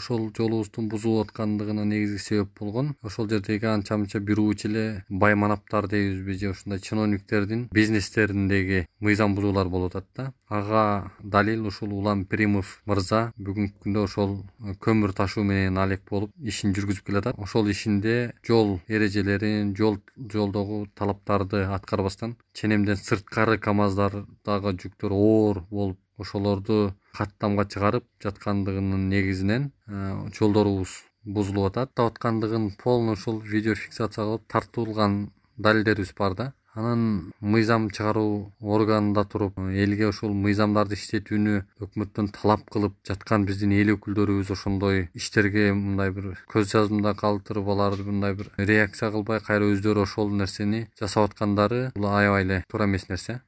ошол жолубуздун бузулуп аткандыгына негизги себеп болгон. Ошол жердеги анча мынча бир эле бай манаптар дейбизби же ушундай чиновниктердин бизнестериндеги мыйзам бузуулар болуп атат да. Ага далил ушул улан перимов мырза бүгүнкү күндө ошол көмүр ташуу менен алек болуп ишин жүргүзүп келатат. Ошол ишинде жол эрежелерин жол жолдогу талаптарды аткарбастан ченемден сырткары камаздардагы жүктөр оор болуп ошолорду каттамга чыгарып жаткандыгынын негизинен э, жолдорубуз бузулуп атат. Каттап аткандыгын полный ушул видео фиксация кылып тартылган далилдерибиз бар да анан мыйзам чыгаруу органында туруп элге ушул мыйзамдарды иштетүүнү өкмөттөн талап кылып жаткан биздин эл өкүлдөрүбүз ошондой иштерге мындай бир көз жазмада калтырып аларды мындай бир реакция кылбай кайра өздөрү ошол нерсени жасап аткандары бул аябай эле туура эмес нерсе